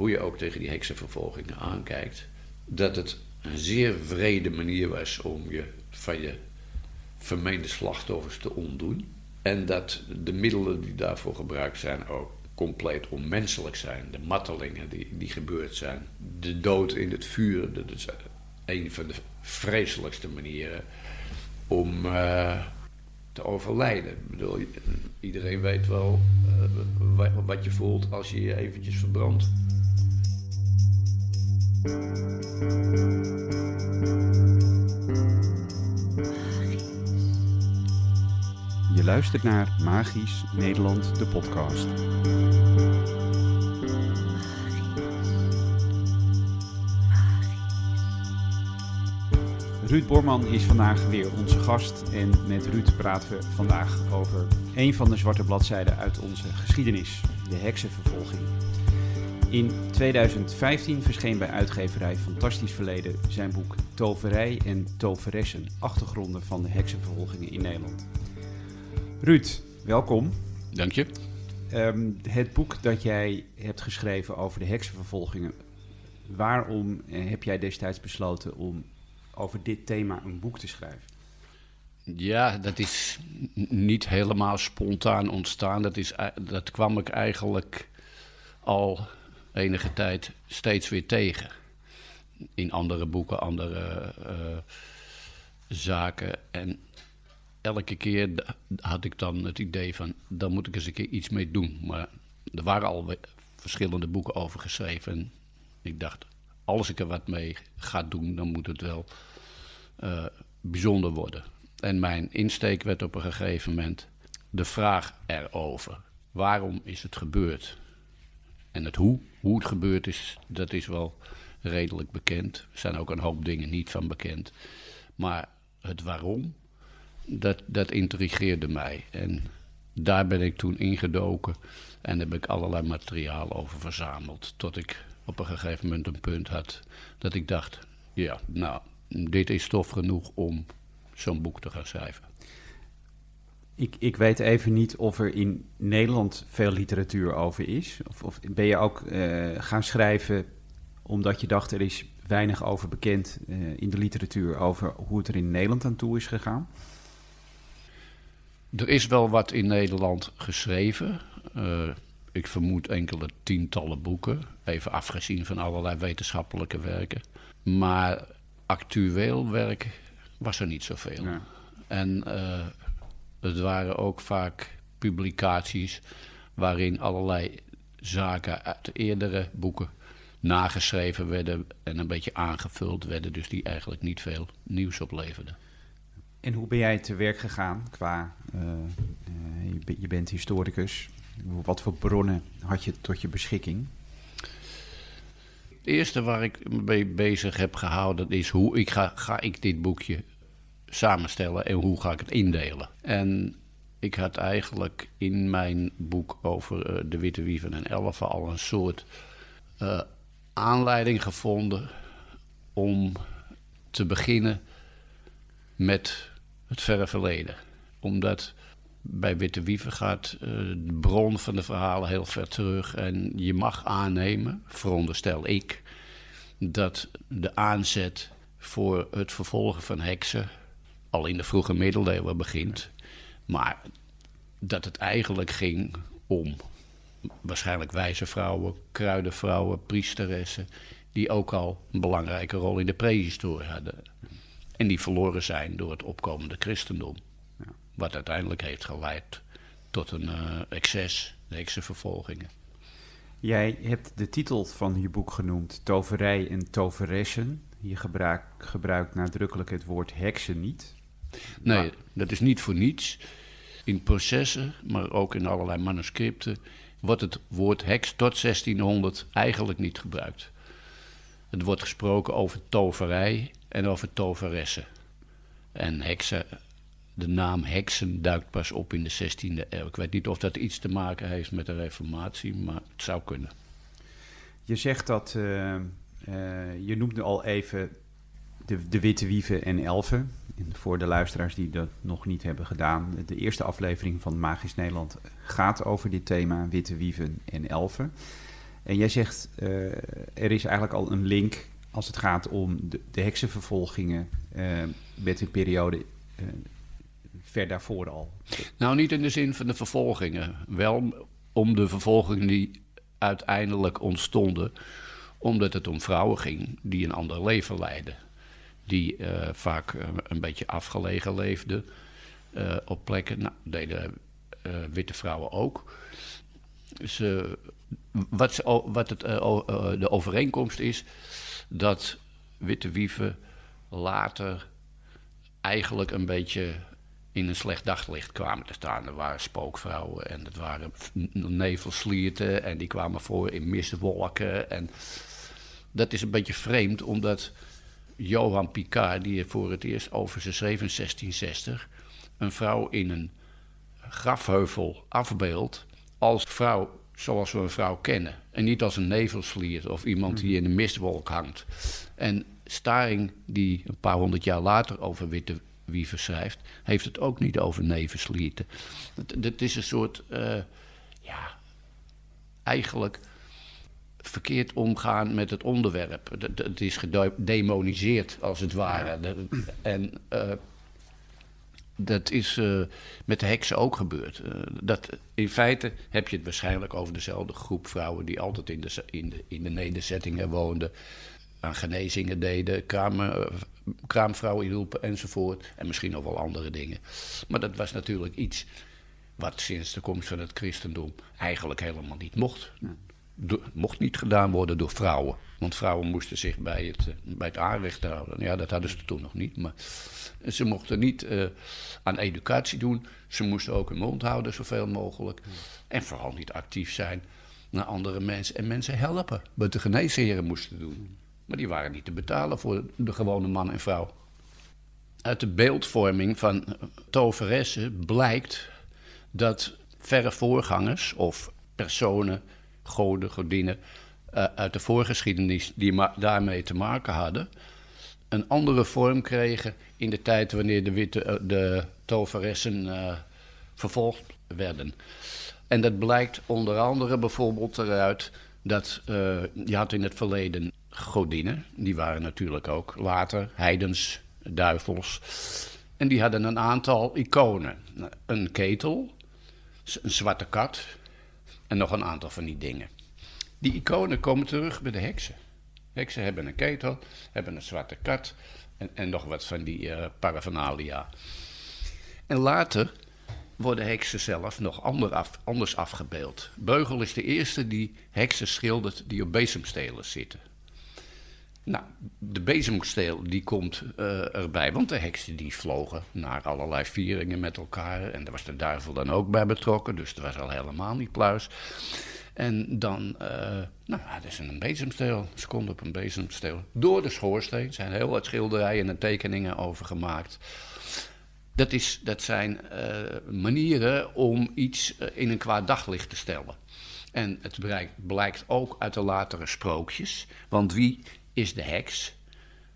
hoe je ook tegen die heksenvervolgingen aankijkt, dat het een zeer vrede manier was om je van je vermeende slachtoffers te ontdoen. En dat de middelen die daarvoor gebruikt zijn ook compleet onmenselijk zijn. De martelingen die, die gebeurd zijn. De dood in het vuur, dat is een van de vreselijkste manieren om uh, te overlijden. Bedoel, iedereen weet wel uh, wat je voelt als je je eventjes verbrandt. Je luistert naar Magisch Nederland, de podcast. Ruud Borman is vandaag weer onze gast en met Ruud praten we vandaag over een van de zwarte bladzijden uit onze geschiedenis, de heksenvervolging. In 2015 verscheen bij uitgeverij Fantastisch Verleden zijn boek Toverij en Toveressen, achtergronden van de heksenvervolgingen in Nederland. Ruud, welkom. Dank je. Um, het boek dat jij hebt geschreven over de heksenvervolgingen, waarom eh, heb jij destijds besloten om over dit thema een boek te schrijven? Ja, dat is niet helemaal spontaan ontstaan. Dat, is, dat kwam ik eigenlijk al enige tijd steeds weer tegen. In andere boeken, andere uh, zaken. En elke keer had ik dan het idee van, daar moet ik eens een keer iets mee doen. Maar er waren al verschillende boeken over geschreven. En ik dacht, als ik er wat mee ga doen, dan moet het wel uh, bijzonder worden. En mijn insteek werd op een gegeven moment de vraag erover. Waarom is het gebeurd? En het hoe, hoe het gebeurd is, dat is wel redelijk bekend. Er zijn ook een hoop dingen niet van bekend. Maar het waarom, dat, dat intrigeerde mij. En daar ben ik toen ingedoken en heb ik allerlei materiaal over verzameld. Tot ik op een gegeven moment een punt had dat ik dacht: ja, nou, dit is stof genoeg om zo'n boek te gaan schrijven. Ik, ik weet even niet of er in Nederland veel literatuur over is. Of, of ben je ook uh, gaan schrijven omdat je dacht er is weinig over bekend uh, in de literatuur over hoe het er in Nederland aan toe is gegaan? Er is wel wat in Nederland geschreven. Uh, ik vermoed enkele tientallen boeken, even afgezien van allerlei wetenschappelijke werken. Maar actueel werk was er niet zoveel. Ja. En uh, het waren ook vaak publicaties waarin allerlei zaken uit eerdere boeken nageschreven werden en een beetje aangevuld werden, dus die eigenlijk niet veel nieuws opleverden. En hoe ben jij te werk gegaan qua, uh, uh, je bent historicus, wat voor bronnen had je tot je beschikking? Het eerste waar ik me mee bezig heb gehouden is hoe ik ga, ga ik dit boekje samenstellen en hoe ga ik het indelen. En ik had eigenlijk in mijn boek over uh, de witte wieven en elfen al een soort uh, aanleiding gevonden om te beginnen met het verre verleden. Omdat bij Witte Wieven gaat uh, de bron van de verhalen heel ver terug. En je mag aannemen, veronderstel ik, dat de aanzet voor het vervolgen van heksen al in de vroege middeleeuwen begint. Maar dat het eigenlijk ging om waarschijnlijk wijze vrouwen, kruidenvrouwen, priesteressen, die ook al een belangrijke rol in de prehistorie hadden. En die verloren zijn door het opkomende christendom. Wat uiteindelijk heeft geleid tot een uh, excess, heksenvervolgingen. Jij hebt de titel van je boek genoemd Toverij en Toveressen. Je gebruik, gebruikt nadrukkelijk het woord heksen niet. Nee, dat is niet voor niets. In processen, maar ook in allerlei manuscripten, wordt het woord heks tot 1600 eigenlijk niet gebruikt. Het wordt gesproken over toverij en over toveressen. En heksen de naam heksen duikt pas op in de 16e eeuw. Ik weet niet of dat iets te maken heeft met de reformatie, maar het zou kunnen. Je zegt dat, uh, uh, je noemde al even de, de witte wieven en elfen. En voor de luisteraars die dat nog niet hebben gedaan, de eerste aflevering van Magisch Nederland gaat over dit thema, witte wieven en elfen. En jij zegt, uh, er is eigenlijk al een link als het gaat om de, de heksenvervolgingen uh, met een periode uh, ver daarvoor al. Nou, niet in de zin van de vervolgingen. Wel om de vervolgingen die uiteindelijk ontstonden, omdat het om vrouwen ging die een ander leven leidden. Die vaak een beetje afgelegen leefden op plekken. Nou, deden witte vrouwen ook. Ze wat, wat het, uh, uh, de overeenkomst is, dat witte wieven later eigenlijk een beetje in een slecht daglicht kwamen te staan. Er waren spookvrouwen en het waren nevelslierten en die kwamen voor in mistwolken. En dat is een beetje vreemd, omdat Johan Picard, die voor het eerst over zijn 1660 een vrouw in een grafheuvel afbeeldt als vrouw zoals we een vrouw kennen. En niet als een nevelslier of iemand die in een mistwolk hangt. En Staring, die een paar honderd jaar later over witte wieven schrijft, heeft het ook niet over nevenslierten. Het, is een soort, uh, ja, eigenlijk verkeerd omgaan met het onderwerp. Het, is gedemoniseerd, als het ware. En uh, dat is uh, met de heksen ook gebeurd. Uh, dat, in feite heb je het waarschijnlijk over dezelfde groep vrouwen die altijd in de, in de, in de nederzettingen woonden, aan genezingen deden, kraam, uh, kraamvrouwen hielpen enzovoort. En misschien nog wel andere dingen. Maar dat was natuurlijk iets wat sinds de komst van het christendom eigenlijk helemaal niet mocht. Mocht niet gedaan worden door vrouwen. Want vrouwen moesten zich bij het, bij het aanrecht houden. Ja, dat hadden ze toen nog niet. Maar ze mochten niet uh, aan educatie doen. Ze moesten ook hun mond houden, zoveel mogelijk. En vooral niet actief zijn naar andere mensen. En mensen helpen, wat de geneesheren moesten doen. Maar die waren niet te betalen voor de gewone man en vrouw. Uit de beeldvorming van toveressen blijkt dat verre voorgangers of personen, goden, godinnen uh, uit de voorgeschiedenis die daarmee te maken hadden, een andere vorm kregen in de tijd wanneer de, witte, uh, de toveressen uh, vervolgd werden. En dat blijkt onder andere bijvoorbeeld eruit dat je had in het verleden godinnen, die waren natuurlijk ook later heidens, duivels. En die hadden een aantal iconen. Een ketel, een zwarte kat en nog een aantal van die dingen. Die iconen komen terug bij de heksen. Heksen hebben een ketel, hebben een zwarte kat en, en nog wat van die uh, paraphernalia. En later worden heksen zelf nog ander af, anders afgebeeld. Beugel is de eerste die heksen schildert die op bezemstelers zitten. Nou, de bezemsteel die komt uh, erbij, want de heksen die vlogen naar allerlei vieringen met elkaar. En daar was de duivel dan ook bij betrokken, dus dat was al helemaal niet pluis. En dan, uh, nou, dat is een bezemsteel, ze konden op een bezemsteel. Door de schoorsteen Er zijn heel wat schilderijen en tekeningen over gemaakt. Dat, is, dat zijn uh, manieren om iets in een kwaad daglicht te stellen. En het blijkt ook uit de latere sprookjes. Want wie is de heks?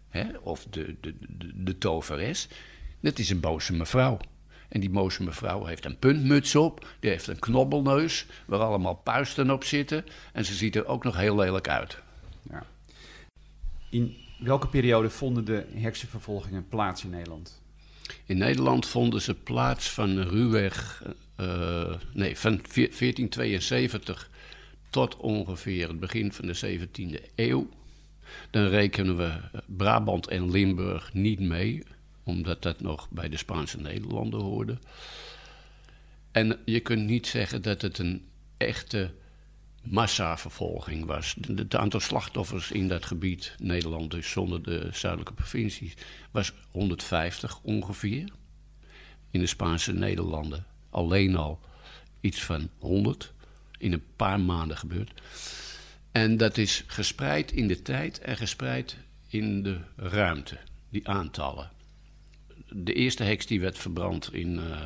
Hè? Of de, de, de, de toveres? Dat is een boze mevrouw. En die moze mevrouw heeft een puntmuts op, die heeft een knobbelneus waar allemaal puisten op zitten. En ze ziet er ook nog heel lelijk uit. Ja. In welke periode vonden de heksenvervolgingen plaats in Nederland? In Nederland vonden ze plaats van ruwweg, uh, nee, van 1472 tot ongeveer het begin van de 17e eeuw. Dan rekenen we Brabant en Limburg niet mee omdat dat nog bij de Spaanse Nederlanden hoorde. En je kunt niet zeggen dat het een echte massavervolging was. Het aantal slachtoffers in dat gebied, Nederland dus zonder de zuidelijke provincies, was 150 ongeveer. In de Spaanse Nederlanden alleen al iets van 100 in een paar maanden gebeurd. En dat is gespreid in de tijd en gespreid in de ruimte, die aantallen de eerste heks die werd verbrand in uh,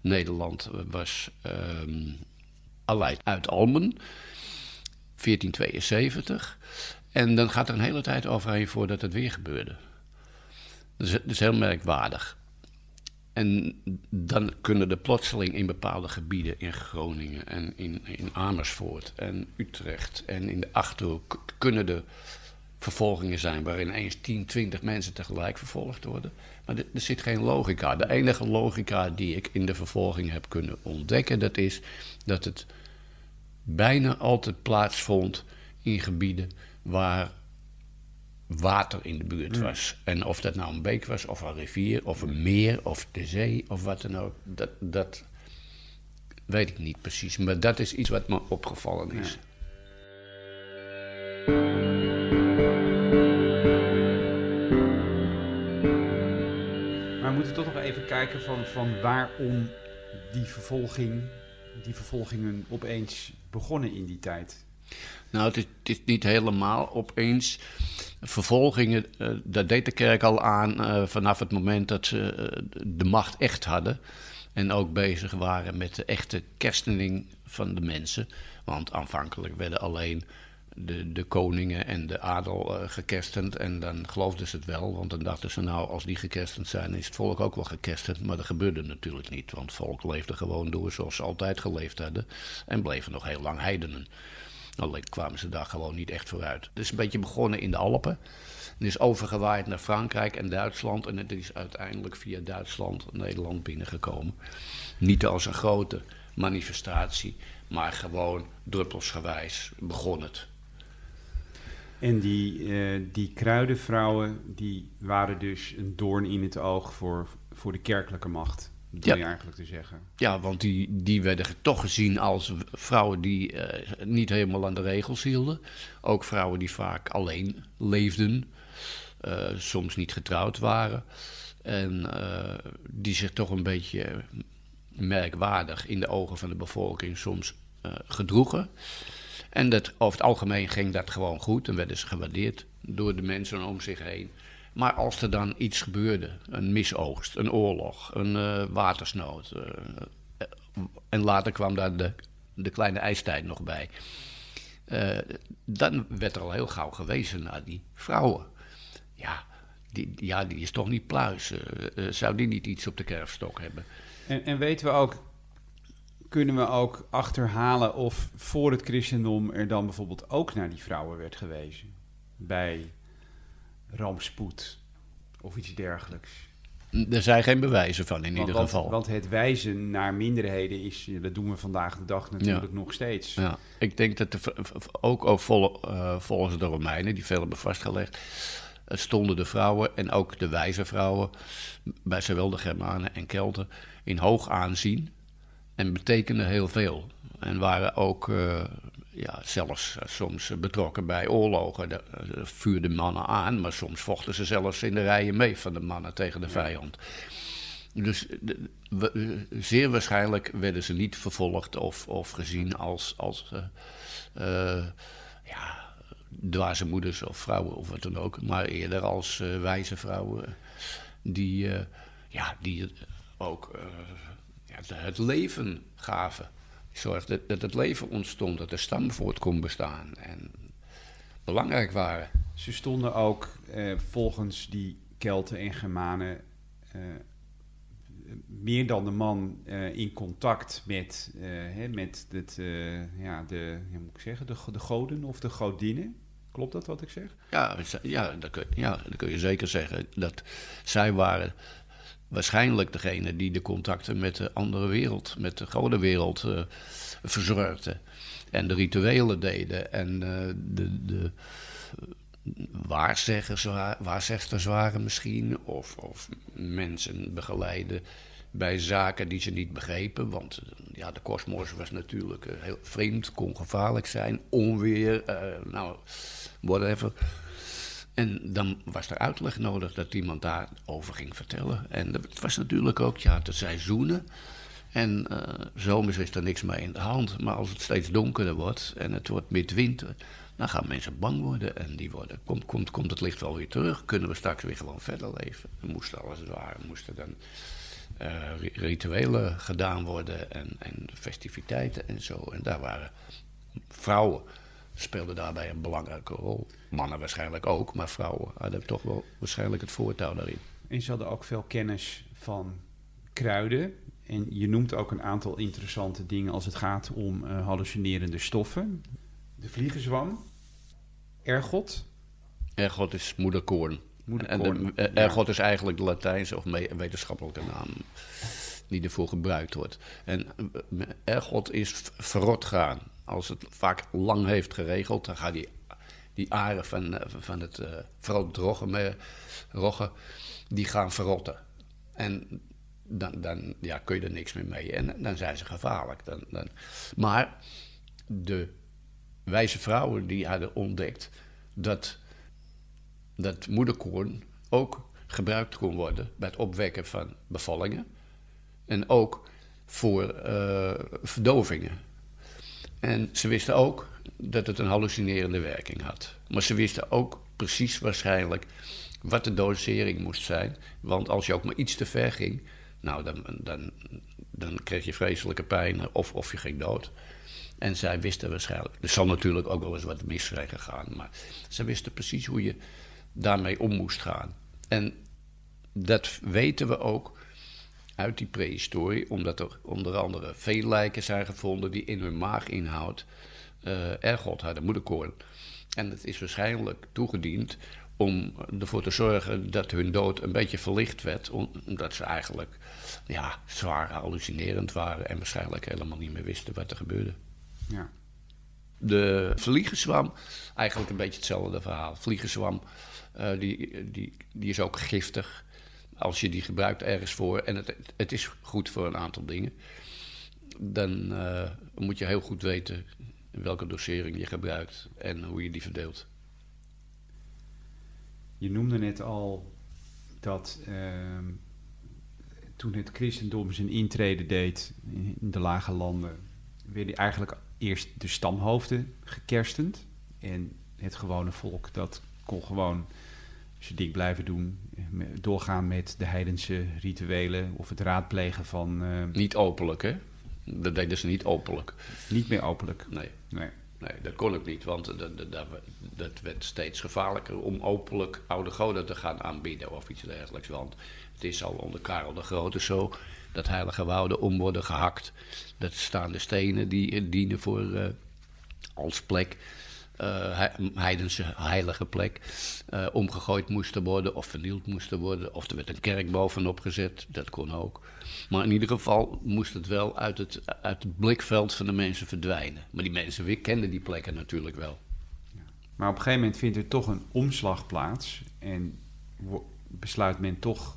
Nederland was um, Aleid uit Almen, 1472. En dan gaat er een hele tijd overheen voordat het weer gebeurde. Dat is heel merkwaardig. En dan kunnen er plotseling in bepaalde gebieden, in Groningen en in, in Amersfoort en Utrecht en in de Achterhoek, kunnen er vervolgingen zijn waarin eens 10, 20 mensen tegelijk vervolgd worden. Maar er, er zit geen logica. De enige logica die ik in de vervolging heb kunnen ontdekken, dat is dat het bijna altijd plaatsvond in gebieden waar water in de buurt was. En of dat nou een beek was, of een rivier, of een meer, of de zee, of wat dan ook, dat, dat weet ik niet precies. Maar dat is iets wat me opgevallen is. Maar we moeten toch nog even kijken van, van waarom die vervolging, die vervolgingen opeens begonnen in die tijd. Nou, het is, niet helemaal opeens. Vervolgingen, eh, dat deed de kerk al aan eh, vanaf het moment dat ze eh, de macht echt hadden. En ook bezig waren met de echte kerstening van de mensen. Want aanvankelijk werden alleen de, de koningen en de adel eh, gekerstend. En dan geloofden ze het wel, want dan dachten ze nou, als die gekerstend zijn, is het volk ook wel gekerstend. Maar dat gebeurde natuurlijk niet, want het volk leefde gewoon door zoals ze altijd geleefd hadden. En bleven nog heel lang heidenen. Alleen kwamen ze daar gewoon niet echt vooruit. Het is een beetje begonnen in de Alpen. Het is overgewaaid naar Frankrijk en Duitsland. En het is uiteindelijk via Duitsland Nederland binnengekomen. Niet als een grote manifestatie, maar gewoon druppelsgewijs begon het. En die, eh, die kruidenvrouwen, die waren dus een doorn in het oog voor, voor de kerkelijke macht. Dat Ja. je eigenlijk te zeggen. Ja, want die, die werden toch gezien als vrouwen die eh, niet helemaal aan de regels hielden. Ook vrouwen die vaak alleen leefden, eh, soms niet getrouwd waren. En eh, die zich toch een beetje merkwaardig in de ogen van de bevolking soms gedroegen. En dat, over het algemeen ging dat gewoon goed en werden ze gewaardeerd door de mensen om zich heen. Maar als er dan iets gebeurde, een misoogst, een oorlog, een eh, watersnood. eh, en later kwam daar de, de kleine ijstijd nog bij. eh, dan werd er al heel gauw gewezen naar die vrouwen. Ja, die, ja, die is toch niet pluis. zou die niet iets op de kerfstok hebben? En, en weten we ook, kunnen we ook achterhalen of voor het christendom er dan bijvoorbeeld ook naar die vrouwen werd gewezen? Bij rampspoed of iets dergelijks. Er zijn geen bewijzen van in Want- ieder want, geval. Want het wijzen naar minderheden is, dat doen we vandaag de dag natuurlijk Ja. nog steeds. Ja, ik denk dat de, ook, ook vol- eh, volgens de Romeinen, die veel hebben vastgelegd, stonden de vrouwen en ook de wijze vrouwen, bij zowel de Germanen en Kelten, in hoog aanzien en betekenden heel veel. En waren ook eh, ja, zelfs eh, soms betrokken bij oorlogen. De, eh, vuurden mannen aan, maar soms vochten ze zelfs in de rijen mee van de mannen tegen de vijand. Dus de- we- zeer waarschijnlijk werden ze niet vervolgd of, of gezien als, als eh, eh, ja, dwaze moeders of vrouwen of wat dan ook. Maar eerder als eh, wijze vrouwen die, eh, ja, die ook eh, ja, het leven gaven. Zorgden dat het leven ontstond, dat de stam voort kon bestaan en belangrijk waren. Ze stonden ook eh, volgens die Kelten en Germanen eh, meer dan de man eh, in contact met, eh, hè, met het, eh, ja, de, hoe moet ik zeggen, de, de goden of de godinnen. Klopt dat wat ik zeg? Ja, ja, dat kun, ja, dat kun je zeker zeggen. Dat zij waren waarschijnlijk degene die de contacten met de andere wereld, met de godenwereld, eh verzorgden. En de rituelen deden en eh, de, de waarzeggers, wa- waarzegsters waren misschien. Of, of mensen begeleiden bij zaken die ze niet begrepen. Want eh, ja, de kosmos was natuurlijk eh, heel vreemd, kon gevaarlijk zijn. Onweer, eh, nou, whatever. En dan was er uitleg nodig dat iemand daarover ging vertellen. En het was natuurlijk ook ja, de seizoenen. En eh, zomers is er niks mee in de hand. Maar als het steeds donkerder wordt en het wordt midwinter... dan gaan mensen bang worden. En die worden, komt, komt, komt het licht wel weer terug? Kunnen we straks weer gewoon verder leven? Moesten als het ware moesten dan eh, ri- rituelen gedaan worden... En, en festiviteiten en zo. En daar waren vrouwen speelden daarbij een belangrijke rol. Mannen waarschijnlijk ook, maar vrouwen hadden toch wel waarschijnlijk het voortouw daarin. En ze hadden ook veel kennis van kruiden. En je noemt ook een aantal interessante dingen als het gaat om uh, hallucinerende stoffen. De vliegenzwam, ergot. Ergot is moederkoorn. moederkoorn en de, ergot is eigenlijk de Latijnse of wetenschappelijke naam die ervoor gebruikt wordt. En ergot is verrot gaan. Als het vaak lang heeft geregeld, dan gaat die, die aren van, van het, uh, vooral het roggen, roggen, die gaan verrotten. En dan, dan ja, kun je er niks meer mee. En dan zijn ze gevaarlijk. Dan, dan. Maar de wijze vrouwen die hadden ontdekt dat, dat moederkoorn ook gebruikt kon worden bij het opwekken van bevallingen. En ook voor uh, verdovingen. En ze wisten ook dat het een hallucinerende werking had. Maar ze wisten ook precies waarschijnlijk wat de dosering moest zijn. Want als je ook maar iets te ver ging, nou, dan, dan, dan kreeg je vreselijke pijn of, of je ging dood. En zij wisten waarschijnlijk, er zal natuurlijk ook wel eens wat mis zijn gegaan, maar ze wisten precies hoe je daarmee om moest gaan. En dat weten we ook uit die prehistorie, omdat er onder andere veel lijken zijn gevonden die in hun maaginhoud uh, ergot hadden, moederkoorn. En het is waarschijnlijk toegediend om ervoor te zorgen dat hun dood een beetje verlicht werd, omdat ze eigenlijk ja, zwaar hallucinerend waren en waarschijnlijk helemaal niet meer wisten wat er gebeurde. Ja. De vliegenzwam, eigenlijk een beetje hetzelfde verhaal. Vliegenzwam, uh, die, die, die is ook giftig als je die gebruikt ergens voor. En het, het is goed voor een aantal dingen. Dan uh, moet je heel goed weten welke dosering je gebruikt en hoe je die verdeelt. Je noemde net al dat uh, toen het christendom zijn intrede deed in de lage landen, werden eigenlijk eerst de stamhoofden gekerstend. En het gewone volk dat kon gewoon zijn ding blijven doen. Doorgaan met de heidense rituelen of het raadplegen van... Uh, niet openlijk, hè? Dat deden ze niet openlijk. Niet meer openlijk? Nee. Nee. Nee, dat kon ook niet, want dat, dat, dat werd steeds gevaarlijker om openlijk oude goden te gaan aanbieden of iets dergelijks. Want het is al onder Karel de Grote zo dat heilige wouden om worden gehakt. Dat staan de stenen die dienen voor, uh, als plek uh, heidense heilige plek, uh, omgegooid moesten worden of vernield moesten worden. Of er werd een kerk bovenop gezet, dat kon ook. Maar in ieder geval moest het wel uit het, uit het blikveld van de mensen verdwijnen. Maar die mensen weer kenden die plekken natuurlijk wel. Maar op een gegeven moment vindt er toch een omslag plaats en besluit men toch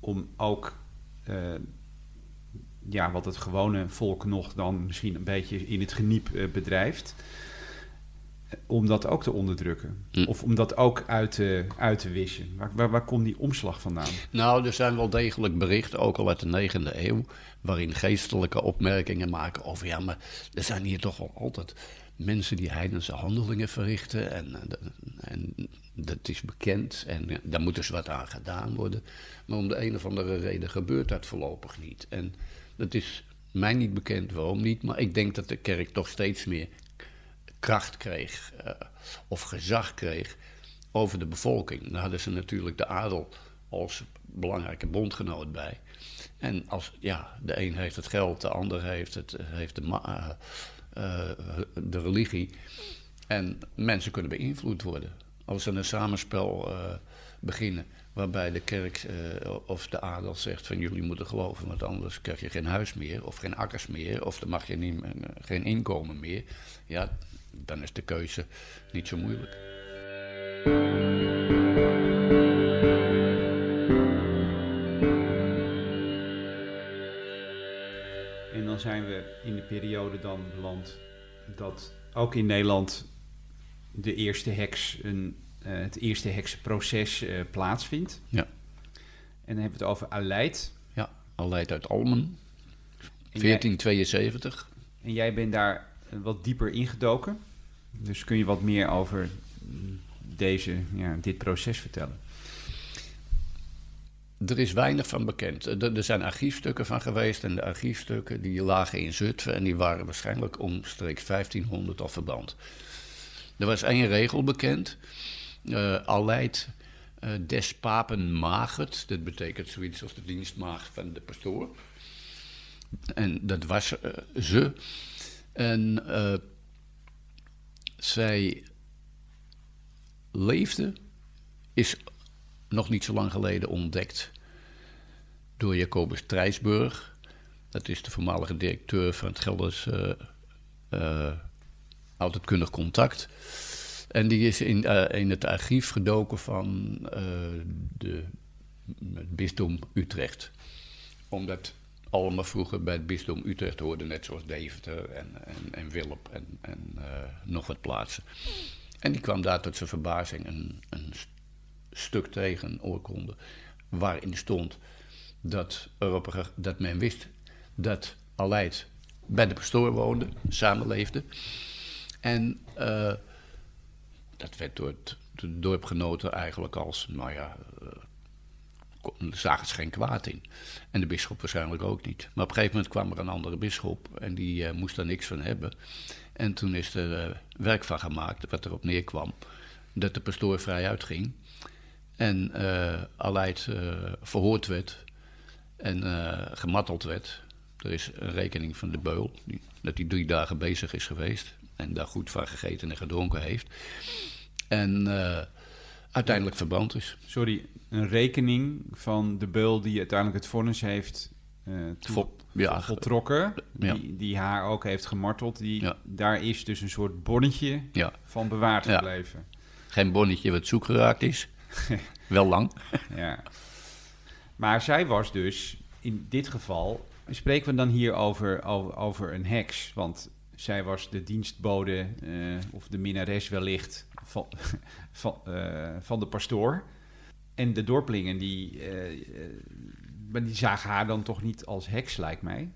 om ook uh, ja, wat het gewone volk nog dan misschien een beetje in het geniep bedrijft om dat ook te onderdrukken? Hm. Of om dat ook uit te, uit te wissen? Waar, waar, waar komt die omslag vandaan? Nou, er zijn wel degelijk berichten, ook al uit de 9e eeuw, waarin geestelijke opmerkingen maken over ja, maar er zijn hier toch wel altijd mensen die heidense handelingen verrichten en, en dat is bekend en daar moet dus wat aan gedaan worden. Maar om de een of andere reden gebeurt dat voorlopig niet. En dat is mij niet bekend waarom niet, maar ik denk dat de kerk toch steeds meer kracht kreeg uh, of gezag kreeg over de bevolking. Daar hadden ze natuurlijk de adel als belangrijke bondgenoot bij. En als, ja, de een heeft het geld, de ander heeft, het, heeft de, uh, de religie. En mensen kunnen beïnvloed worden. Als ze een samenspel beginnen waarbij de kerk of de adel zegt van jullie moeten geloven, want anders krijg je geen huis meer of geen akkers meer of dan mag je niet, geen inkomen meer. Ja, dan is de keuze niet zo moeilijk. En dan zijn we in de periode dan beland dat ook in Nederland de eerste heks een, uh, het eerste heksenproces uh, plaatsvindt. Ja. En dan hebben we het over Aleid. Ja, Aleid uit Almen, 1472. En jij bent daar wat dieper ingedoken. Dus kun je wat meer over deze, ja, dit proces vertellen? Er is weinig van bekend. Er, zijn archiefstukken van geweest en de archiefstukken die lagen in Zutphen en die waren waarschijnlijk omstreeks 1500 al verband. Er was één regel bekend. Uh, Aleid eh, des papen maagd. Dat betekent zoiets als de dienstmaagd van de pastoor. En dat was eh, ze. En eh, zij leefde, is nog niet zo lang geleden ontdekt door Jacobus Trijsburg. Dat is de voormalige directeur van het Gelders uh, Oudheidkundig Contact. En die is in, in het archief gedoken van de, het bisdom Utrecht. Omdat allemaal vroeger bij het bisdom Utrecht hoorden, net zoals Deventer en, en, en Wilp en, en nog wat plaatsen. En die kwam daar tot zijn verbazing een, een stuk tegen, een oorkonde, waarin stond dat, dat men wist dat Aleid bij de pastoor woonde, samenleefde. En uh, dat werd door het, de dorpgenoten eigenlijk als, nou ja, uh, zagen ze geen kwaad in. En de bisschop waarschijnlijk ook niet. Maar op een gegeven moment kwam er een andere bisschop en die uh, moest daar niks van hebben. En toen is er werk van gemaakt, wat erop neerkwam, dat de pastoor vrij uitging. En uh, verhoord werd en gematteld werd. Er is een rekening van de beul, die, dat hij drie dagen bezig is geweest. En daar goed van gegeten en gedronken heeft. En uiteindelijk verbrand is. Sorry, een rekening van de beul die uiteindelijk het vonnis heeft Vol, ja, voltrokken. Ja. Die, die, haar ook heeft gemarteld. Die, ja. Daar is dus een soort bonnetje van bewaard gebleven. Geen bonnetje wat zoek geraakt is. Wel lang. ja. Maar zij was dus in dit geval. Spreken we dan hier over, over, over een heks? Want zij was de dienstbode uh, of de minnares wellicht van, van, uh, van de pastoor. En de dorpelingen die, uh, die zagen haar dan toch niet als heks, lijkt mij.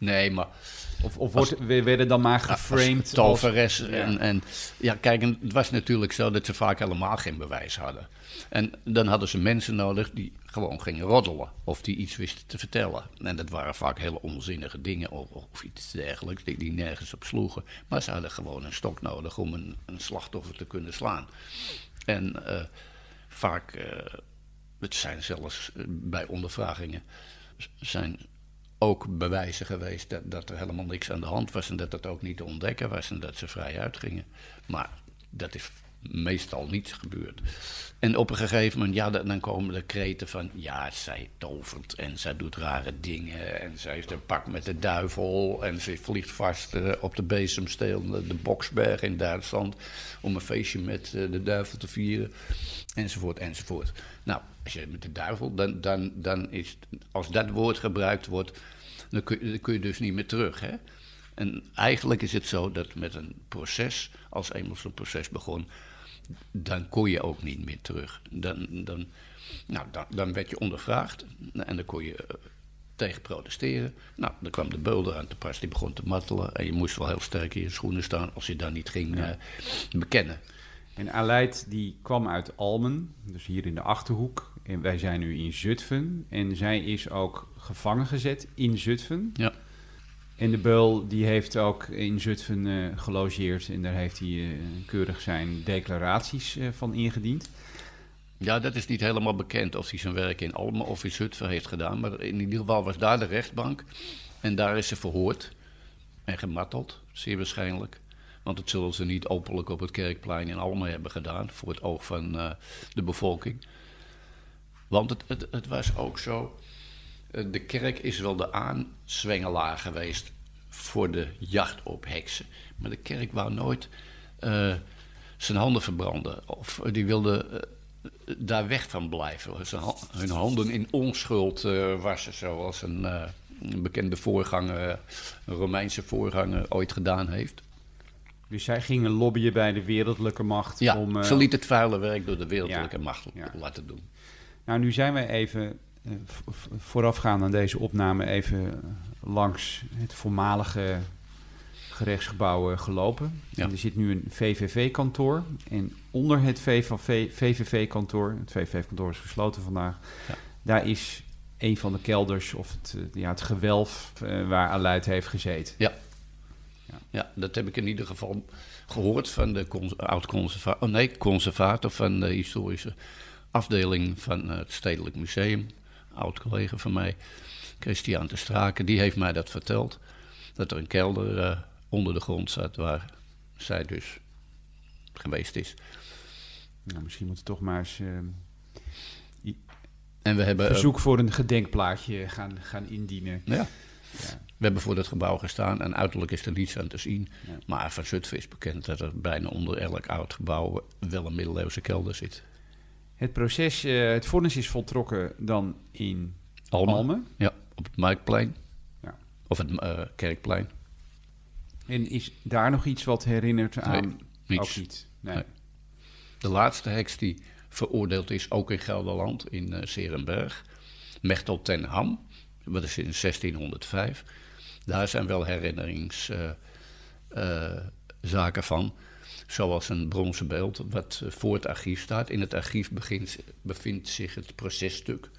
Nee, maar... Of, of wordt, werden dan maar geframed toveres. Als, en, ja. en ja, kijk, het was natuurlijk zo dat ze vaak helemaal geen bewijs hadden. En dan hadden ze mensen nodig die gewoon gingen roddelen. Of die iets wisten te vertellen. En dat waren vaak hele onzinnige dingen of, of iets dergelijks, die, die, nergens op sloegen. Maar ze hadden gewoon een stok nodig om een, een slachtoffer te kunnen slaan. En uh, vaak, uh, het zijn zelfs bij ondervragingen, zijn ook bewijzen geweest dat, dat er helemaal niks aan de hand was en dat dat ook niet te ontdekken was en dat ze vrij uitgingen. Maar dat is meestal niet gebeurd. En op een gegeven moment, ja, dan komen de kreten van... ja, zij tovert en zij doet rare dingen... en zij heeft een pak met de duivel... en ze vliegt vast uh, op de bezemsteel, de, de Boksberg in Duitsland... om een feestje met uh, de duivel te vieren, enzovoort, enzovoort. Nou, als je met de duivel, dan, dan, dan is... als dat woord gebruikt wordt, dan kun, dan kun je dus niet meer terug, hè? En eigenlijk is het zo dat met een proces, als eenmaal zo'n proces begon, dan kon je ook niet meer terug. Dan, dan, nou, dan, dan werd je ondervraagd en dan kon je uh, tegen protesteren. Nou, dan kwam de beul aan te pas, die begon te mattelen. En je moest wel heel sterk in je schoenen staan als je dan niet ging ja. uh, bekennen. En Aleid die kwam uit Almen, dus hier in de Achterhoek. En wij zijn nu in Zutphen. En zij is ook gevangen gezet in Zutphen. Ja. En de Beul die heeft ook in Zutphen uh, gelogeerd en daar heeft hij uh, keurig zijn declaraties uh, van ingediend. Ja, dat is niet helemaal bekend of hij zijn werk in Almen of in Zutphen heeft gedaan. Maar in ieder geval was daar de rechtbank en daar is ze verhoord en gemarteld, zeer waarschijnlijk. Want dat zullen ze niet openlijk op het kerkplein in Almen hebben gedaan voor het oog van de bevolking. Want het, het, was ook zo eh, de kerk is wel de aanzwengelaar geweest voor de jacht op heksen. Maar de kerk wou nooit uh, zijn handen verbranden. Of die wilde uh, daar weg van blijven. Zijn, hun handen in onschuld uh, wassen, zoals een, een, bekende voorganger, een Romeinse voorganger, ooit gedaan heeft. Dus zij gingen lobbyen bij de wereldlijke macht. Ja, om, ze liet het vuile werk door de wereldlijke ja, macht ja. laten doen. Nou, nu zijn wij even voorafgaand aan deze opname even langs het voormalige gerechtsgebouw gelopen. Ja. En er zit nu een VVV-kantoor. En onder het VVV-kantoor, het VVV-kantoor is gesloten vandaag, ja. daar is een van de kelders of het, ja, het gewelf uh, waar Aleid heeft gezeten. Ja. ja. Ja. dat heb ik in ieder geval gehoord van de oud-conservator, oh nee, conservator van de historische afdeling van het Stedelijk Museum, oud collega van mij, Christian de Straken, die heeft mij dat verteld. Dat er een kelder uh, onder de grond zat waar zij dus geweest is. Nou, misschien moeten we toch maar eens. Uh, en we hebben verzoek voor een gedenkplaatje gaan, gaan indienen. Ja. ja. We hebben voor dat gebouw gestaan en uiterlijk is er niets aan te zien. Maar van Zutphen is bekend dat er bijna onder elk oud gebouw wel een middeleeuwse kelder zit. Het proces, uh, het vonnis is voltrokken dan in Almen. Ja, op het Marktplein. Ja. Of het uh, Kerkplein. En is daar nog iets wat herinnert aan... Nee, niets. Ook niet. Nee. De laatste heks die veroordeeld is, ook in Gelderland, in uh, Serenberg. Mechtel ten Ham, dat is in 1605. Daar zijn wel herinneringszaken uh, van. Zoals een bronzen beeld wat voor het archief staat. In het archief begint, bevindt zich het processtuk.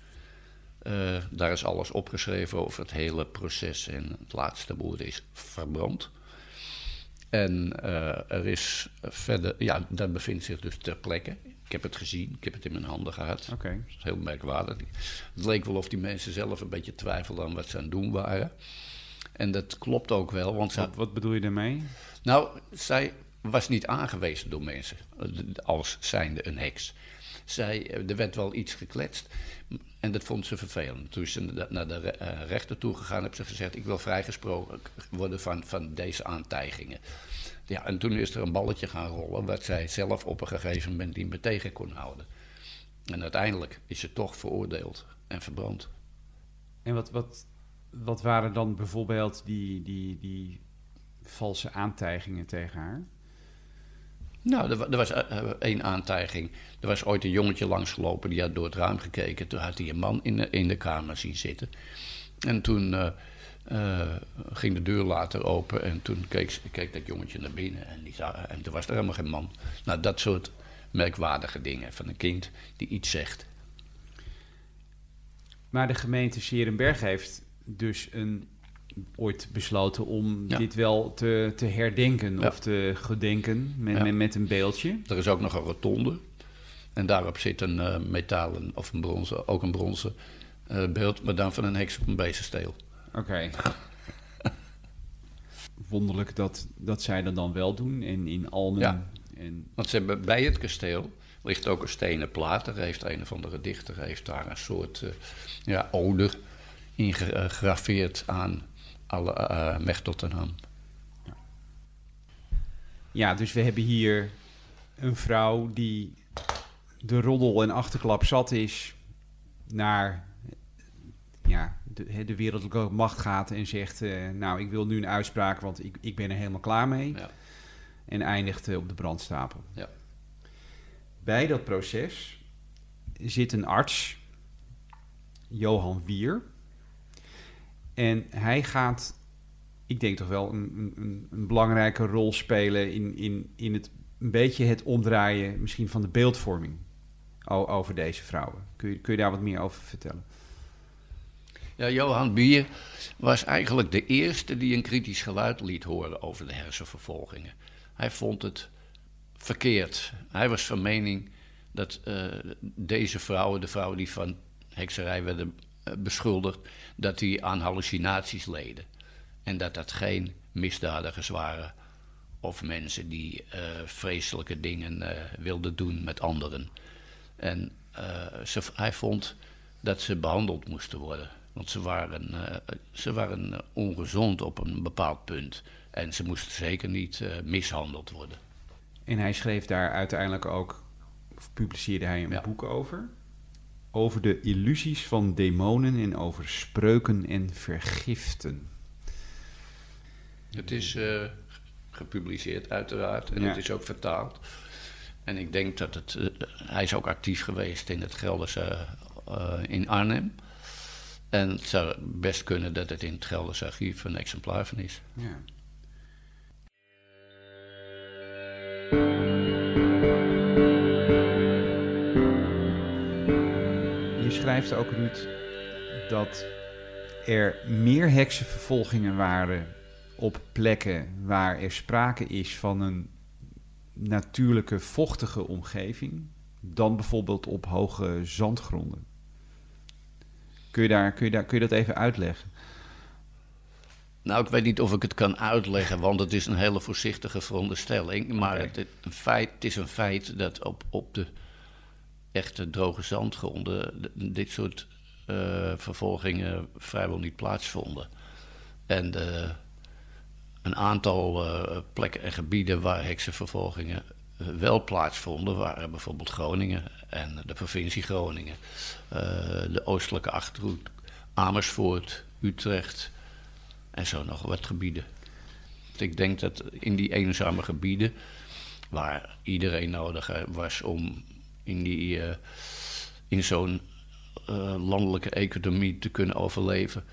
Uh, daar is alles opgeschreven over het hele proces en het laatste woord is verbrand. En uh, er is verder, ja, dat bevindt zich dus ter plekke. Ik heb het gezien, ik heb het in mijn handen gehad. Oké. Okay. Dat is heel merkwaardig. Het leek wel of die mensen zelf een beetje twijfelden aan wat ze aan het doen waren. En dat klopt ook wel. Want wat, wat bedoel je daarmee? Nou, zij was niet aangewezen door mensen als zijnde een heks. Zij, eh, er werd wel iets gekletst en dat vond ze vervelend. Toen is ze naar de eh, rechter toe gegaan heb ze gezegd... ik wil vrijgesproken worden van, van deze aantijgingen. Ja, en toen is er een balletje gaan rollen... wat zij zelf op een gegeven moment niet meer tegen kon houden. En uiteindelijk is ze toch veroordeeld en verbrand. En wat, wat, wat waren dan bijvoorbeeld die, die, die valse aantijgingen tegen haar? Nou, er, er was uh, één aantijging. Er was ooit een jongetje langsgelopen, die had door het raam gekeken. Toen had hij een man in de, in de kamer zien zitten. En toen uh, ging de deur later open en toen keek, keek dat jongetje naar binnen. En, die zag, en toen was er helemaal geen man. Nou, dat soort merkwaardige dingen van een kind die iets zegt. Maar de gemeente Serenberg heeft dus een ooit besloten om dit wel te, te herdenken of te gedenken met, met, met, een beeldje. Er is ook nog een rotonde. En daarop zit een uh, metalen of een bronzen, ook een bronzen uh, beeld, maar dan van een heks op een beestensteel. Oké. Wonderlijk dat, dat zij dat dan wel doen en in Almen. En... Want ze hebben bij het kasteel ligt ook een stenen plaat. Er heeft een of andere dichter heeft daar een soort uh, ja, ode ingegraveerd aan alle uh, Mechteltenham. Ja. ja, dus we hebben hier een vrouw die de roddel en achterklap zat is naar ja, de, de wereldlijke macht gaat en zegt: uh, Nou, ik wil nu een uitspraak, want ik, ik ben er helemaal klaar mee. Ja. En eindigt uh, op de brandstapel. Ja. Bij dat proces zit een arts, Johan Wier. En hij gaat, ik denk toch wel, een, een, een belangrijke rol spelen in, in, in het een beetje het omdraaien misschien van de beeldvorming over deze vrouwen. Kun je, kun je daar wat meer over vertellen? Ja, Johan Bier was eigenlijk de eerste die een kritisch geluid liet horen over de hersenvervolgingen. Hij vond het verkeerd. Hij was van mening dat uh, deze vrouwen, de vrouwen die van hekserij werden beschuldigd, dat die aan hallucinaties leden. En dat dat geen misdadigers waren of mensen die uh, vreselijke dingen wilden doen met anderen. En ze, hij vond dat ze behandeld moesten worden. Want ze waren, ze waren ongezond op een bepaald punt. En ze moesten zeker niet mishandeld worden. En hij schreef daar uiteindelijk ook, of publiceerde hij een ja. boek over. Over de illusies van demonen en over spreuken en vergiften. Het is uh, gepubliceerd, uiteraard. En ja. het is ook vertaald. En ik denk dat het. hij is ook actief geweest in het Gelderse. in Arnhem. En het zou best kunnen dat het in het Gelderse archief een exemplaar van is. Ja. Je schrijft ook, Ruud, dat er meer heksenvervolgingen waren op plekken waar er sprake is van een natuurlijke vochtige omgeving. dan bijvoorbeeld op hoge zandgronden. Kun je, daar, kun, je daar, kun je dat even uitleggen? Nou, ik weet niet of ik het kan uitleggen, want het is een hele voorzichtige veronderstelling. Maar het, het, een feit, het is een feit dat op, op de echte droge zandgronden dit soort uh, vervolgingen vrijwel niet plaatsvonden. En uh, een aantal uh, plekken en gebieden waar heksenvervolgingen wel plaatsvonden, waren bijvoorbeeld Groningen en de provincie Groningen, de oostelijke achterhoek, Amersfoort, Utrecht en zo nog wat gebieden. Ik denk dat in die eenzame gebieden, waar iedereen nodig was om in, die, in zo'n uh, landelijke economie te kunnen overleven.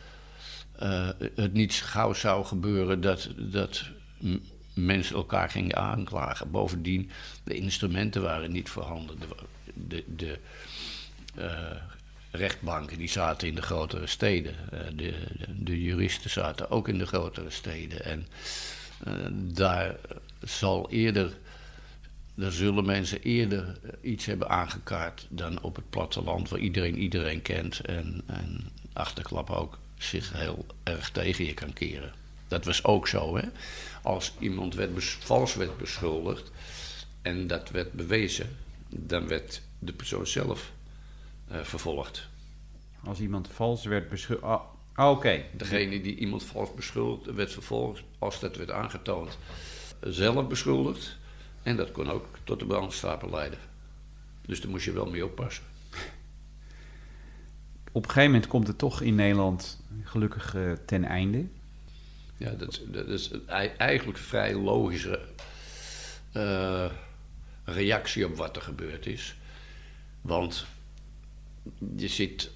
Uh, het niet gauw zou gebeuren dat, dat mensen elkaar gingen aanklagen. Bovendien, de instrumenten waren niet voorhanden. De, de, rechtbanken die zaten in de grotere steden. De, de, de, juristen zaten ook in de grotere steden. En daar zal eerder daar zullen mensen eerder iets hebben aangekaart dan op het platteland, waar iedereen iedereen kent en, en achterklap ook zich heel erg tegen je kan keren. Dat was ook zo, hè? Als iemand werd vals werd beschuldigd en dat werd bewezen, dan werd de persoon zelf uh, vervolgd. Als iemand vals werd beschuldigd. Oh, oh, oké. Degene die iemand vals beschuldigd werd vervolgd, als dat werd aangetoond, zelf beschuldigd. En dat kon ook tot de brandstapel leiden. Dus daar moest je wel mee oppassen. Op een gegeven moment komt het toch in Nederland gelukkig uh, ten einde. Ja, dat, dat is eigenlijk een vrij logische uh, reactie op wat er gebeurd is. Want je zit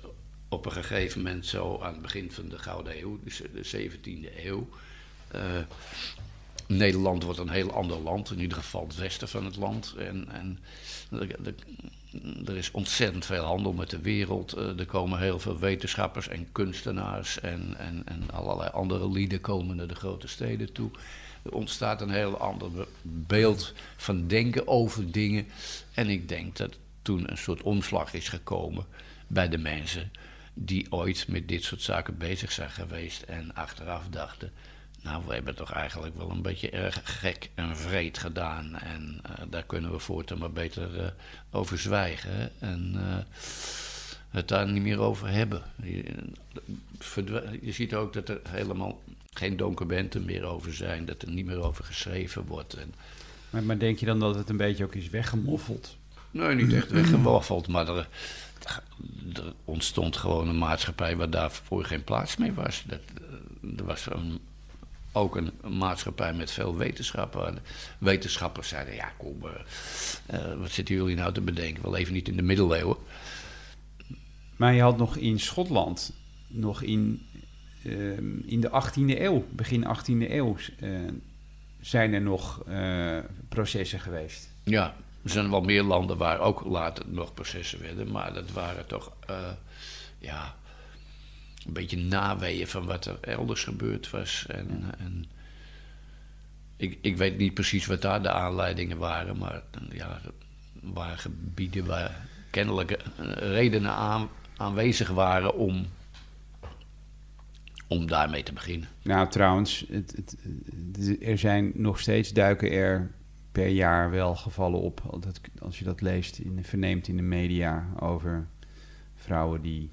op een gegeven moment zo aan het begin van de Gouden Eeuw, dus de 17e eeuw. Uh, Nederland wordt een heel ander land, in ieder geval het westen van het land. En, en er is ontzettend veel handel met de wereld. Eh, er komen heel veel wetenschappers en kunstenaars en, en, en allerlei andere lieden komen naar de grote steden toe. Er ontstaat een heel ander beeld van denken over dingen. En ik denk dat toen een soort omslag is gekomen bij de mensen die ooit met dit soort zaken bezig zijn geweest en achteraf dachten nou, we hebben toch eigenlijk wel een beetje erg gek en vreed gedaan. En uh, daar kunnen we voortaan maar beter uh, over zwijgen. En uh, het daar niet meer over hebben. Je, je, ziet ook dat er helemaal geen documenten meer over zijn. Dat er niet meer over geschreven wordt. En, maar, maar denk je dan dat het een beetje ook is weggemoffeld? Nee, niet echt weggemoffeld. Maar er, er ontstond gewoon een maatschappij waar daarvoor geen plaats meer was. Dat, er was een ook een, maatschappij met veel wetenschappen. Wetenschappers zeiden, ja kom, uh, wat zitten jullie nou te bedenken? We leven niet in de middeleeuwen. Maar je had nog in Schotland, nog in, uh, in de 18e eeuw, begin 18e eeuw, uh, zijn er nog processen geweest. Ja, er zijn wel meer landen waar ook later nog processen werden, maar dat waren toch, ja, een beetje naweeën van wat er elders gebeurd was. En, en ik, ik weet niet precies wat daar de aanleidingen waren, maar ja, er waren gebieden waar kennelijk redenen aan, aanwezig waren om, om daarmee te beginnen. Nou, trouwens, het, het, er zijn nog steeds duiken er per jaar wel gevallen op, als je dat leest, in, verneemt in de media over vrouwen die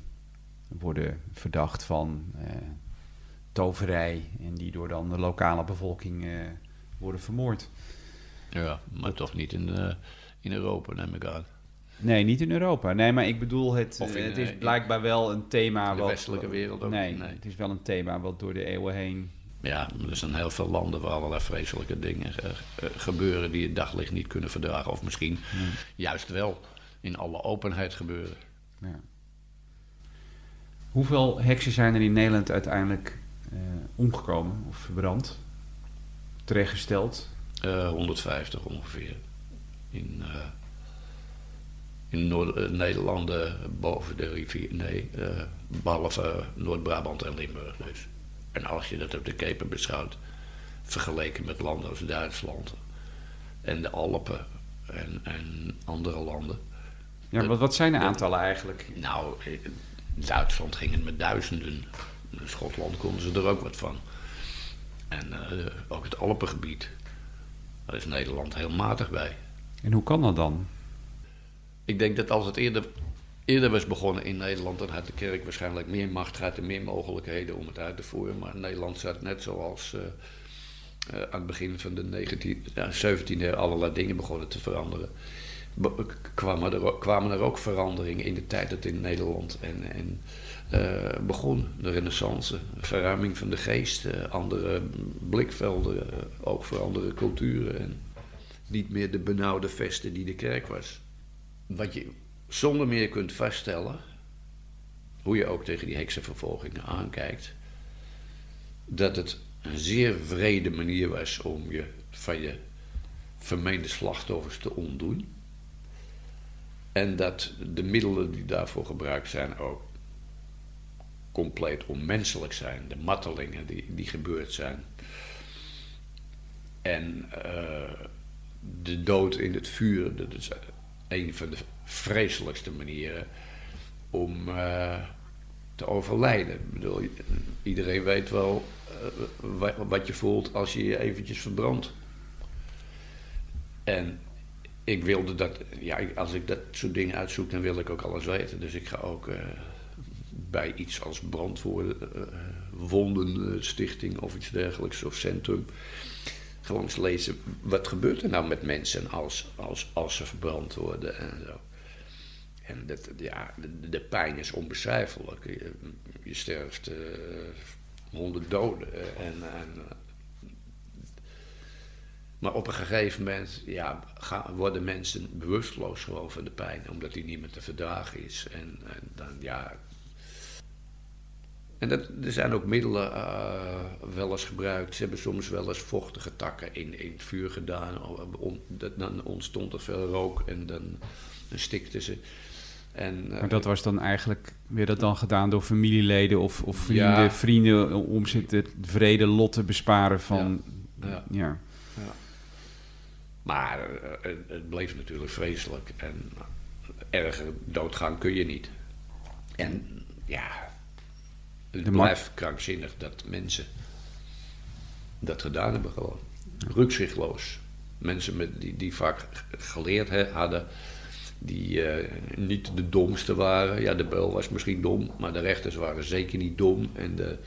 worden verdacht van uh, toverij en die door dan de lokale bevolking uh, worden vermoord. Ja, maar toch niet in, uh, in Europa, neem ik aan. Nee, niet in Europa. Nee, maar ik bedoel, het, in, het is blijkbaar wel een thema... In de westelijke wereld ook. Nee, nee, het is wel een thema wat door de eeuwen heen... Ja, er zijn heel veel landen waar allerlei vreselijke dingen gebeuren... die het daglicht niet kunnen verdragen. Of misschien juist wel in alle openheid gebeuren. Ja. Hoeveel heksen zijn er in Nederland uiteindelijk uh, omgekomen of verbrand? Terechtgesteld? Uh, eh, 150 ongeveer. In, uh, in Noord-Nederland boven de rivier. Nee, behalve Noord-Brabant en Limburg dus. En als je dat op de Kepen beschouwt, vergeleken met landen als Duitsland en de Alpen en, en andere landen, Ja, wat, wat zijn de aantallen eigenlijk? Nou, in Duitsland ging het met duizenden. In Schotland konden ze er ook wat van. En uh, ook het Alpengebied. Daar is Nederland heel matig bij. En hoe kan dat dan? Ik denk dat als het eerder, eerder was begonnen in Nederland, dan had de kerk waarschijnlijk meer macht gehad en meer mogelijkheden om het uit te voeren. Maar Nederland zat net zoals uh, uh, aan het begin van de 19, ja, 17e eeuw allerlei dingen begonnen te veranderen. Kwamen, er, kwamen er ook veranderingen in de tijd dat in Nederland en, en uh, begon. De renaissance, verruiming van de geest, andere blikvelden, ook voor andere culturen. En niet meer de benauwde vesten die de kerk was wat je zonder meer kunt vaststellen, hoe je ook tegen die heksenvervolgingen aankijkt, dat het een zeer vrede manier was om je van je vermeende slachtoffers te ontdoen. En dat de middelen die daarvoor gebruikt zijn ook compleet onmenselijk zijn. De martelingen die, die gebeurd zijn. En uh, de dood in het vuur, dat is een van de vreselijkste manieren om uh, te overlijden. Ik bedoel, iedereen weet wel uh, wat je voelt als je je eventjes verbrandt. En ik wilde dat, ja, als ik dat soort dingen uitzoek, dan wil ik ook alles weten. Dus ik ga ook uh, bij iets als brandwoorden, wondenstichting of iets dergelijks, of centrum gewoon eens lezen, wat gebeurt er nou met mensen als, als, als ze verbrand worden en zo. En dat, ja, de, pijn is onbeschrijfelijk. Je, sterft honderd doden. En, en, maar op een gegeven moment ja, gaan, worden mensen bewusteloos gewoon van de pijn, omdat die niet meer te verdragen is. En, en dan, ja, en dat, er zijn ook middelen uh, wel eens gebruikt. Ze hebben soms wel eens vochtige takken in, in het vuur gedaan. Om, dat, dan ontstond er veel rook en dan, dan stikten ze. En, uh, maar dat was dan eigenlijk, weer dat dan gedaan door familieleden of, of vrienden, ja. vrienden om ze het vrede lot te besparen van... Ja. ja. ja. Maar uh, het bleef natuurlijk vreselijk. En erger doodgaan kun je niet. En ja, het blijft krankzinnig dat mensen dat gedaan hebben gewoon. Rukzichtloos. Mensen met, die, die vaak geleerd he, hadden, die uh, niet de domste waren. Ja, de beul was misschien dom, maar de rechters waren zeker niet dom. En de,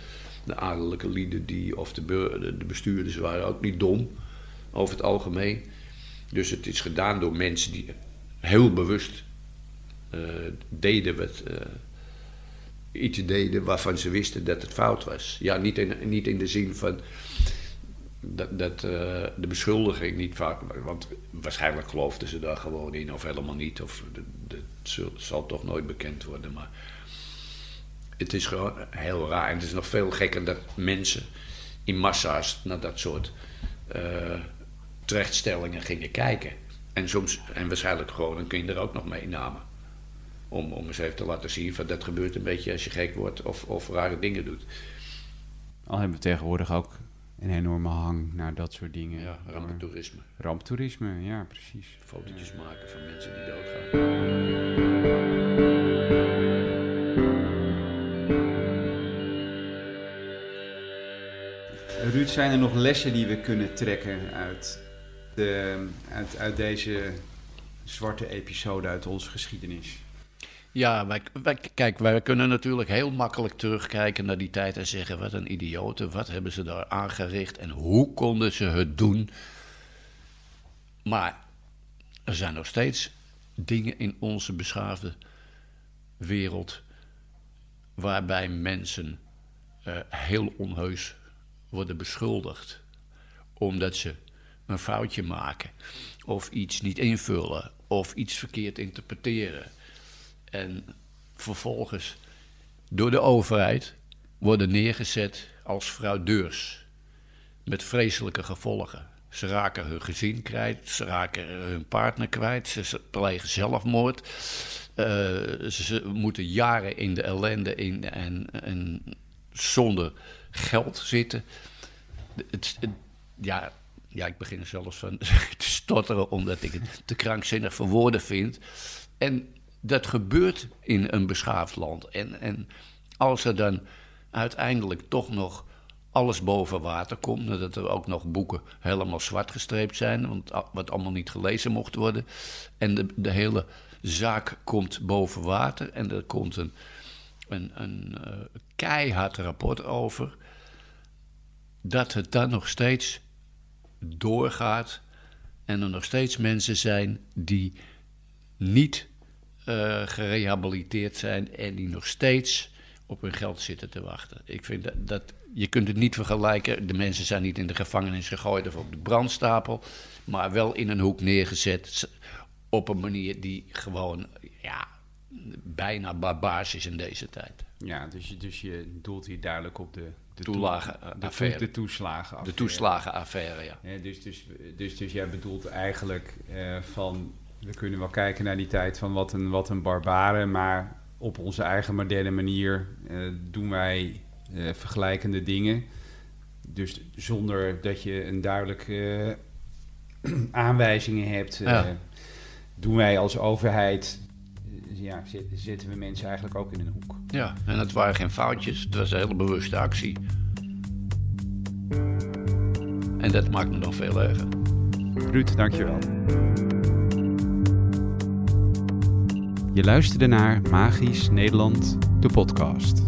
de adellijke lieden die, of de, de bestuurders waren ook niet dom, over het algemeen. Dus het is gedaan door mensen die heel bewust uh, deden wat... Uh, iets deden waarvan ze wisten dat het fout was. Ja, niet in, niet in de zin van dat, dat uh, de beschuldiging niet vaak. Want waarschijnlijk geloofden ze daar gewoon in, of helemaal niet. Of dat zal toch nooit bekend worden. Maar het is gewoon heel raar. En het is nog veel gekker dat mensen in massa's naar dat soort terechtstellingen gingen kijken. En soms, en waarschijnlijk gewoon een kind er ook nog meenamen. Om, om eens even te laten zien van dat gebeurt een beetje als je gek wordt of, of rare dingen doet. Al hebben we tegenwoordig ook een enorme hang naar dat soort dingen. Ja, ramptoerisme. Ramptoerisme, ja, precies. Fotootjes uh, maken van mensen die doodgaan. Ruud, zijn er nog lessen die we kunnen trekken uit, uit, uit deze zwarte episode uit onze geschiedenis? Ja, wij, kijk, wij kunnen natuurlijk heel makkelijk terugkijken naar die tijd en zeggen: wat een idioten, wat hebben ze daar aangericht en hoe konden ze het doen? Maar er zijn nog steeds dingen in onze beschaafde wereld waarbij mensen uh, heel onheus worden beschuldigd omdat ze een foutje maken of iets niet invullen of iets verkeerd interpreteren en vervolgens door de overheid worden neergezet als fraudeurs. Met vreselijke gevolgen. Ze raken hun gezin kwijt, ze raken hun partner kwijt, ze plegen zelfmoord. Uh, ze moeten jaren in de ellende in, en, zonder geld zitten. Het, ja, ja, ik begin er zelfs van te stotteren omdat ik het te krankzinnig voor woorden vind. En dat gebeurt in een beschaafd land. En, en als er dan uiteindelijk toch nog alles boven water komt, dat er ook nog boeken helemaal zwart gestreept zijn, want wat allemaal niet gelezen mocht worden, en de, de hele zaak komt boven water en er komt een, een, een uh, keihard rapport over, dat het dan nog steeds doorgaat en er nog steeds mensen zijn die niet uh, gerehabiliteerd zijn en die nog steeds op hun geld zitten te wachten. Ik vind dat, dat, je kunt het niet vergelijken. De mensen zijn niet in de gevangenis gegooid of op de brandstapel, maar wel in een hoek neergezet op een manier die gewoon ja, bijna barbaars is in deze tijd. Ja, dus je, dus je doelt hier duidelijk op de, de, Toelagen, de, de toeslagen. De toeslagenaffaire, ja. ja dus, dus, dus, dus jij bedoelt eigenlijk uh, van we kunnen wel kijken naar die tijd van wat een, wat een barbare, maar op onze eigen moderne manier uh, doen wij uh, vergelijkende dingen. Dus zonder dat je een duidelijke aanwijzingen hebt, ja. doen wij als overheid, ja, zetten we mensen eigenlijk ook in een hoek. Ja, en het waren geen foutjes, het was een hele bewuste actie. En dat maakt me nog veel erger. Ruud, dankjewel. Je luisterde naar Magisch Nederland, de podcast.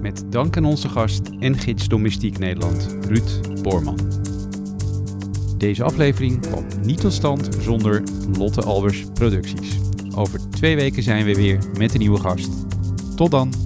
Met dank aan onze gast en gids Domestiek Nederland, Ruud Boorman. Deze aflevering kwam niet tot stand zonder Lotte Albers Producties. Over twee weken zijn we weer met een nieuwe gast. Tot dan!